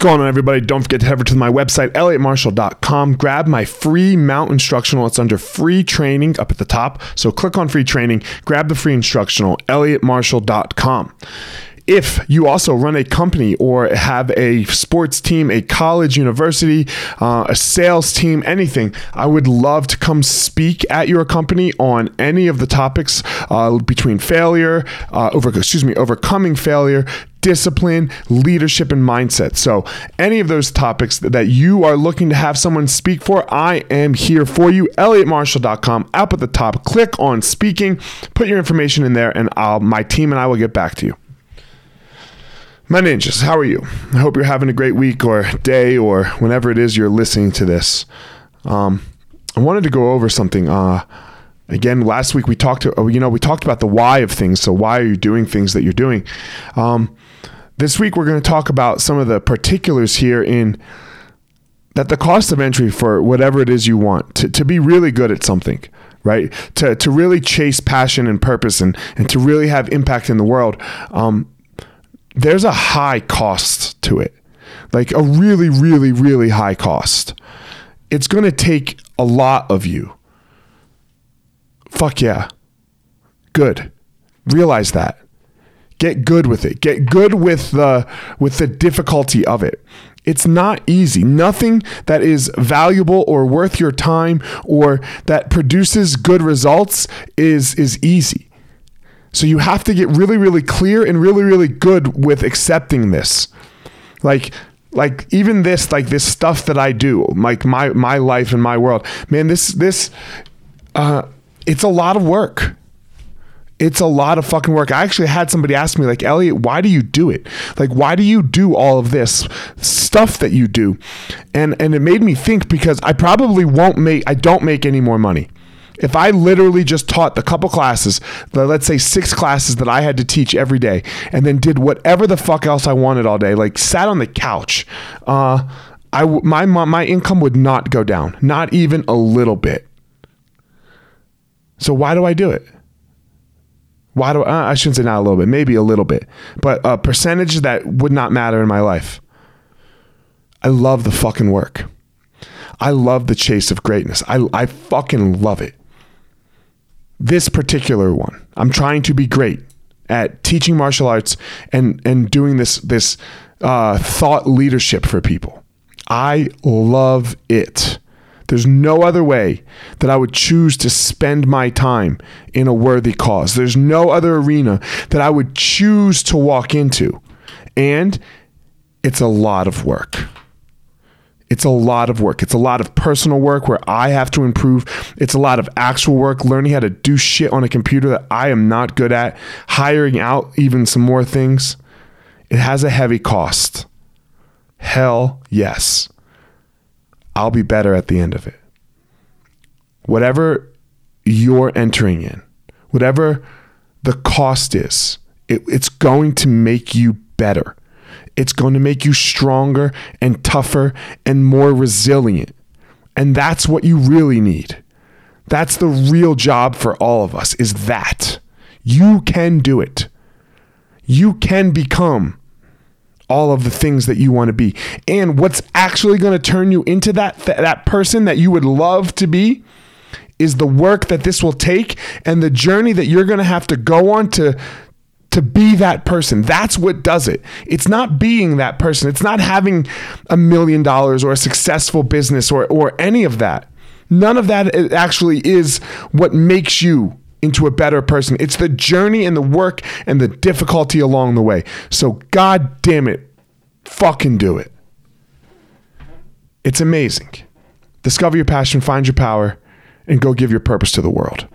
going on, everybody? Don't forget to head over to my website, elliottmarshall.com. Grab my free mount instructional. It's under free training up at the top. So click on free training, grab the free instructional, elliottmarshall.com. If you also run a company or have a sports team, a college, university, uh, a sales team, anything, I would love to come speak at your company on any of the topics uh, between failure, uh, over excuse me, overcoming failure, discipline, leadership, and mindset. So, any of those topics that you are looking to have someone speak for, I am here for you. ElliottMarshall.com, up at the top. Click on speaking, put your information in there, and I'll, my team and I will get back to you. My ninjas, how are you? I hope you're having a great week or day or whenever it is you're listening to this. Um, I wanted to go over something. Uh, again, last week we talked to, you know, we talked about the why of things. So why are you doing things that you're doing? Um, this week we're going to talk about some of the particulars here in that the cost of entry for whatever it is you want to, to be really good at something right to, to really chase passion and purpose and, and to really have impact in the world um, there's a high cost to it. Like a really, really, really high cost. It's going to take a lot of you. Fuck yeah. Good. Realize that. Get good with it. Get good with the with the difficulty of it. It's not easy. Nothing that is valuable or worth your time or that produces good results is is easy. So you have to get really, really clear and really, really good with accepting this. Like, like even this, like this stuff that I do, like my my life and my world, man. This this, uh, it's a lot of work. It's a lot of fucking work. I actually had somebody ask me, like, Elliott, why do you do it? Like, why do you do all of this stuff that you do? And and it made me think because I probably won't make, I don't make any more money. If I literally just taught the couple classes, the, let's say six classes that I had to teach every day, and then did whatever the fuck else I wanted all day, like sat on the couch, uh, I my my income would not go down, not even a little bit. So why do I do it? Why do I, I shouldn't say not a little bit, maybe a little bit, but a percentage that would not matter in my life. I love the fucking work. I love the chase of greatness. I I fucking love it this particular one. I'm trying to be great at teaching martial arts and and doing this this uh, thought leadership for people. I love it. There's no other way that I would choose to spend my time in a worthy cause. There's no other arena that I would choose to walk into. And it's a lot of work. It's a lot of work. It's a lot of personal work where I have to improve. It's a lot of actual work, learning how to do shit on a computer that I am not good at, hiring out even some more things. It has a heavy cost. Hell yes. I'll be better at the end of it. Whatever you're entering in, whatever the cost is, it, it's going to make you better. It's going to make you stronger and tougher and more resilient. And that's what you really need. That's the real job for all of us is that. You can do it. You can become all of the things that you want to be. And what's actually going to turn you into that th- that person that you would love to be is the work that this will take and the journey that you're going to have to go on to to be that person. That's what does it. It's not being that person. It's not having a million dollars or a successful business or, or any of that. None of that actually is what makes you into a better person. It's the journey and the work and the difficulty along the way. So, God damn it, fucking do it. It's amazing. Discover your passion, find your power, and go give your purpose to the world.